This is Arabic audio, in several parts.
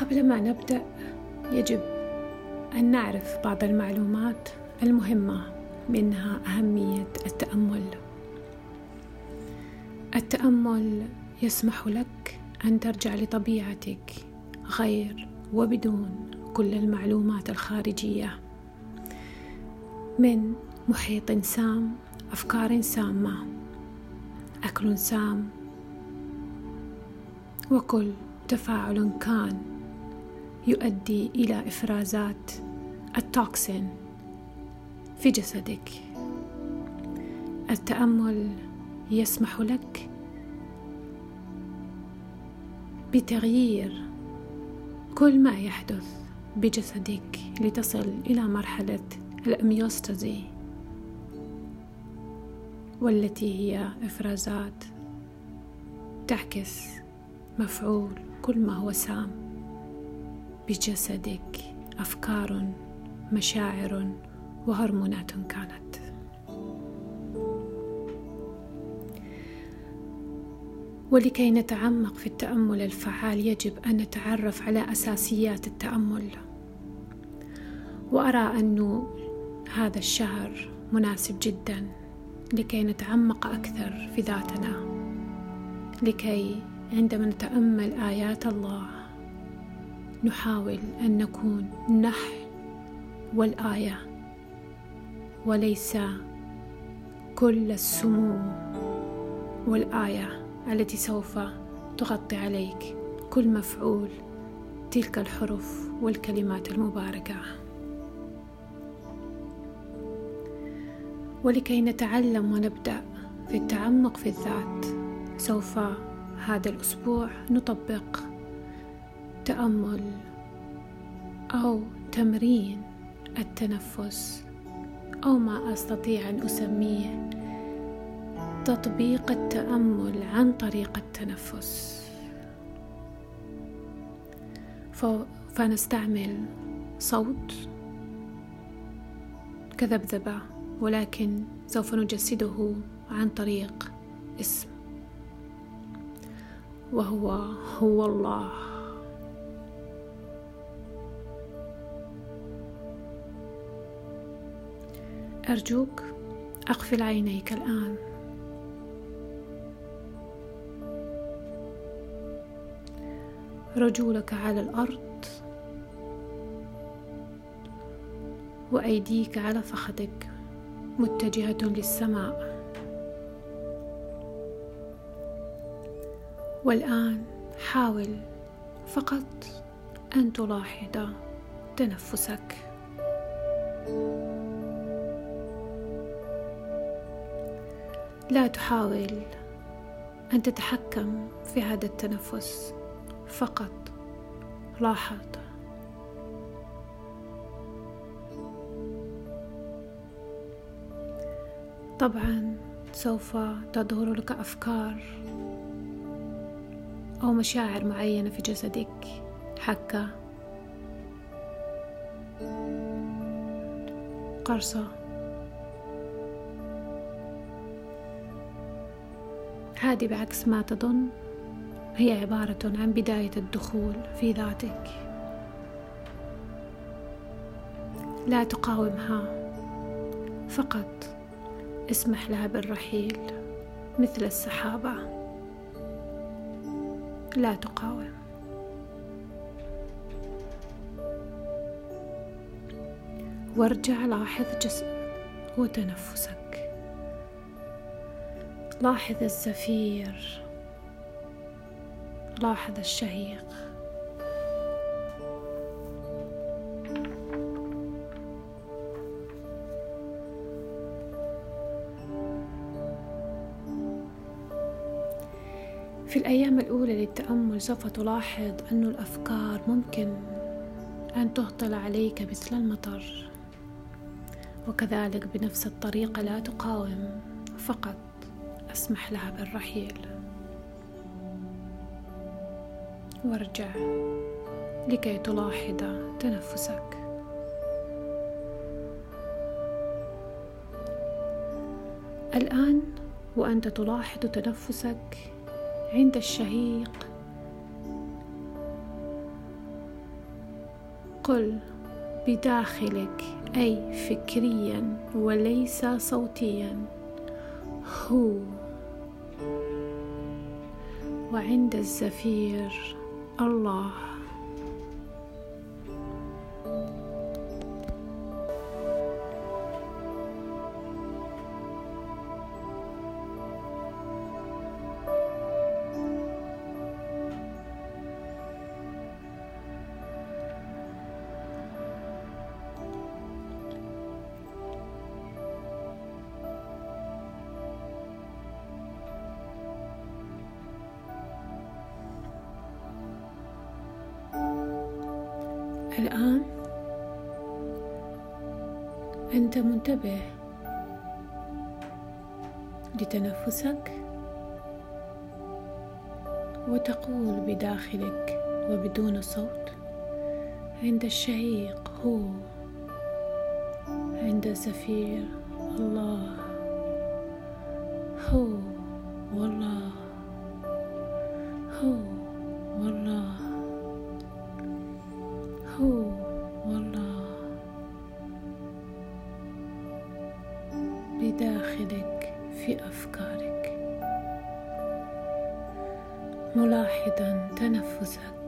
قبل ما نبدأ يجب أن نعرف بعض المعلومات المهمة منها أهمية التأمل. التأمل يسمح لك أن ترجع لطبيعتك غير وبدون كل المعلومات الخارجية. من محيط سام أفكار سامة أكل سام وكل تفاعل كان يؤدي إلى إفرازات التوكسين في جسدك. التأمل يسمح لك بتغيير كل ما يحدث بجسدك لتصل إلى مرحلة الأميوستازي والتي هي إفرازات تعكس مفعول كل ما هو سام. بجسدك أفكار مشاعر وهرمونات كانت. ولكي نتعمق في التأمل الفعال يجب أن نتعرف على أساسيات التأمل. وأرى انه هذا الشهر مناسب جدا لكي نتعمق أكثر في ذاتنا. لكي عندما نتأمل آيات الله نحاول أن نكون نحن والآية وليس كل السموم والآية التي سوف تغطي عليك. كل مفعول تلك الحروف والكلمات المباركة. ولكي نتعلم ونبدأ في التعمق في الذات سوف هذا الأسبوع نطبق تامل أو تمرين التنفس أو ما أستطيع أن أسميه تطبيق التأمل عن طريق التنفس. فنستعمل صوت كذبذبة ولكن سوف نجسده عن طريق اسم وهو هو الله. أرجوك أقفل عينيك الآن. رجولك على الأرض. وأيديك على فخذك متجهة للسماء. والآن حاول فقط أن تلاحظ تنفسك. لا تحاول أن تتحكم في هذا التنفس. فقط لاحظ. طبعا سوف تظهر لك أفكار أو مشاعر معينة في جسدك حكه قرصة. هذه بعكس ما تظن. هي عبارة عن بداية الدخول في ذاتك. لا تقاومها. فقط اسمح لها بالرحيل مثل السحابة. لا تقاوم. وارجع لاحظ جسمك وتنفسك. لاحظ الزفير لاحظ الشهيق. في الأيام الأولى للتأمل سوف تلاحظ أن الأفكار ممكن أن تهطل عليك مثل المطر وكذلك بنفس الطريقة لا تقاوم فقط. أسمح لها بالرحيل. وارجع لكي تلاحظ تنفسك. الآن وأنت تلاحظ تنفسك عند الشهيق. قل بداخلك أي فكريا وليس صوتيا. هو وعند الزفير الله. الآن؟ أنت منتبه لتنفسك وتقول بداخلك وبدون صوت عند الشهيق هو عند الزفير الله هو والله هو والله. هو والله. بداخلك في أفكارك. ملاحظا تنفسك.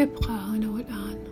ابقى هنا والآن.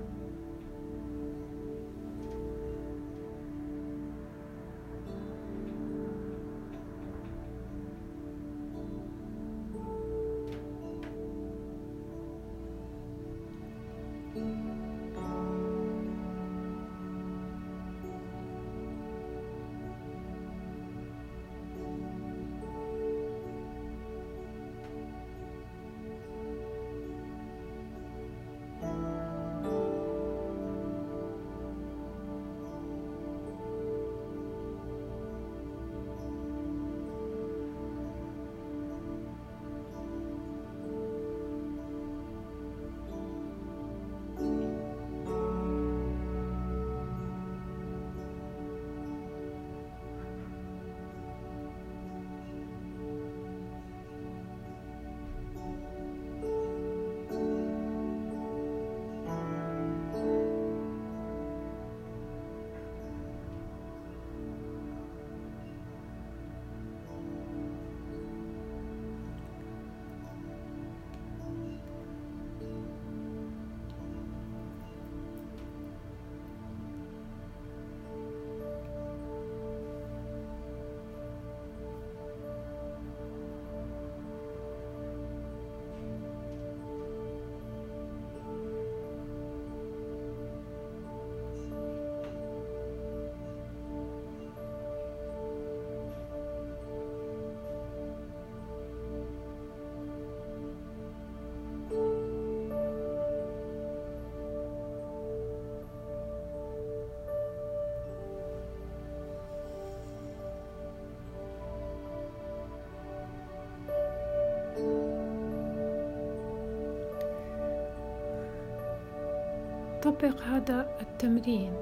طبق هذا التمرين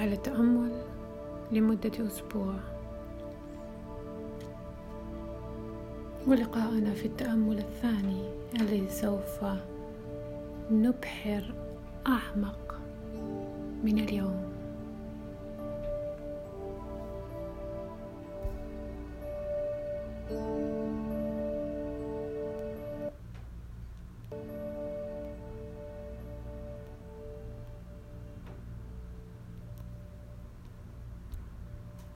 على التأمل لمدة أسبوع. ولقاءنا في التأمل الثاني الذي سوف نبحر أعمق من اليوم.